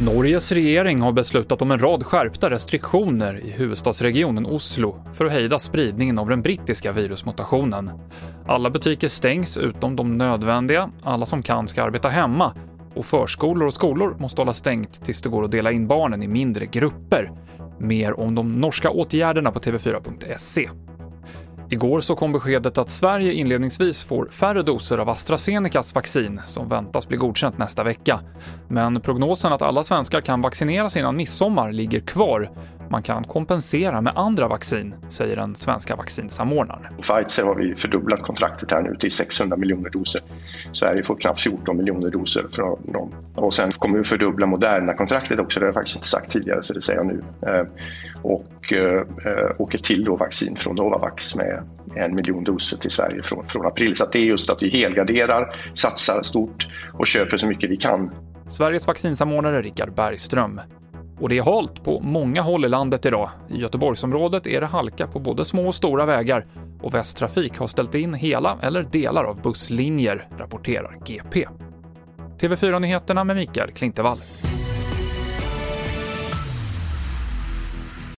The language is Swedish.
Norges regering har beslutat om en rad skärpta restriktioner i huvudstadsregionen Oslo för att hejda spridningen av den brittiska virusmutationen. Alla butiker stängs utom de nödvändiga, alla som kan ska arbeta hemma och förskolor och skolor måste hålla stängt tills det går att dela in barnen i mindre grupper. Mer om de norska åtgärderna på tv4.se. Igår så kom beskedet att Sverige inledningsvis får färre doser av AstraZenecas vaccin som väntas bli godkänt nästa vecka. Men prognosen att alla svenskar kan vaccineras innan midsommar ligger kvar. Man kan kompensera med andra vaccin, säger den svenska vaccinsamordnaren. Pfizer har vi fördubblat kontraktet här nu till 600 miljoner doser. Sverige får knappt 14 miljoner doser från dem. Och sen kommer vi fördubbla Moderna-kontraktet också, det har jag faktiskt inte sagt tidigare så det säger jag nu. Eh, och, eh, ett till då vaccin från Novavax med en miljon doser till Sverige från, från april. Så det är just att vi helgarderar, satsar stort och köper så mycket vi kan. Sveriges vaccinsamordnare Richard Bergström. Och det är halt på många håll i landet idag. I Göteborgsområdet är det halka på både små och stora vägar och Västtrafik har ställt in hela eller delar av busslinjer, rapporterar GP. TV4-nyheterna med Mikael Klintevall.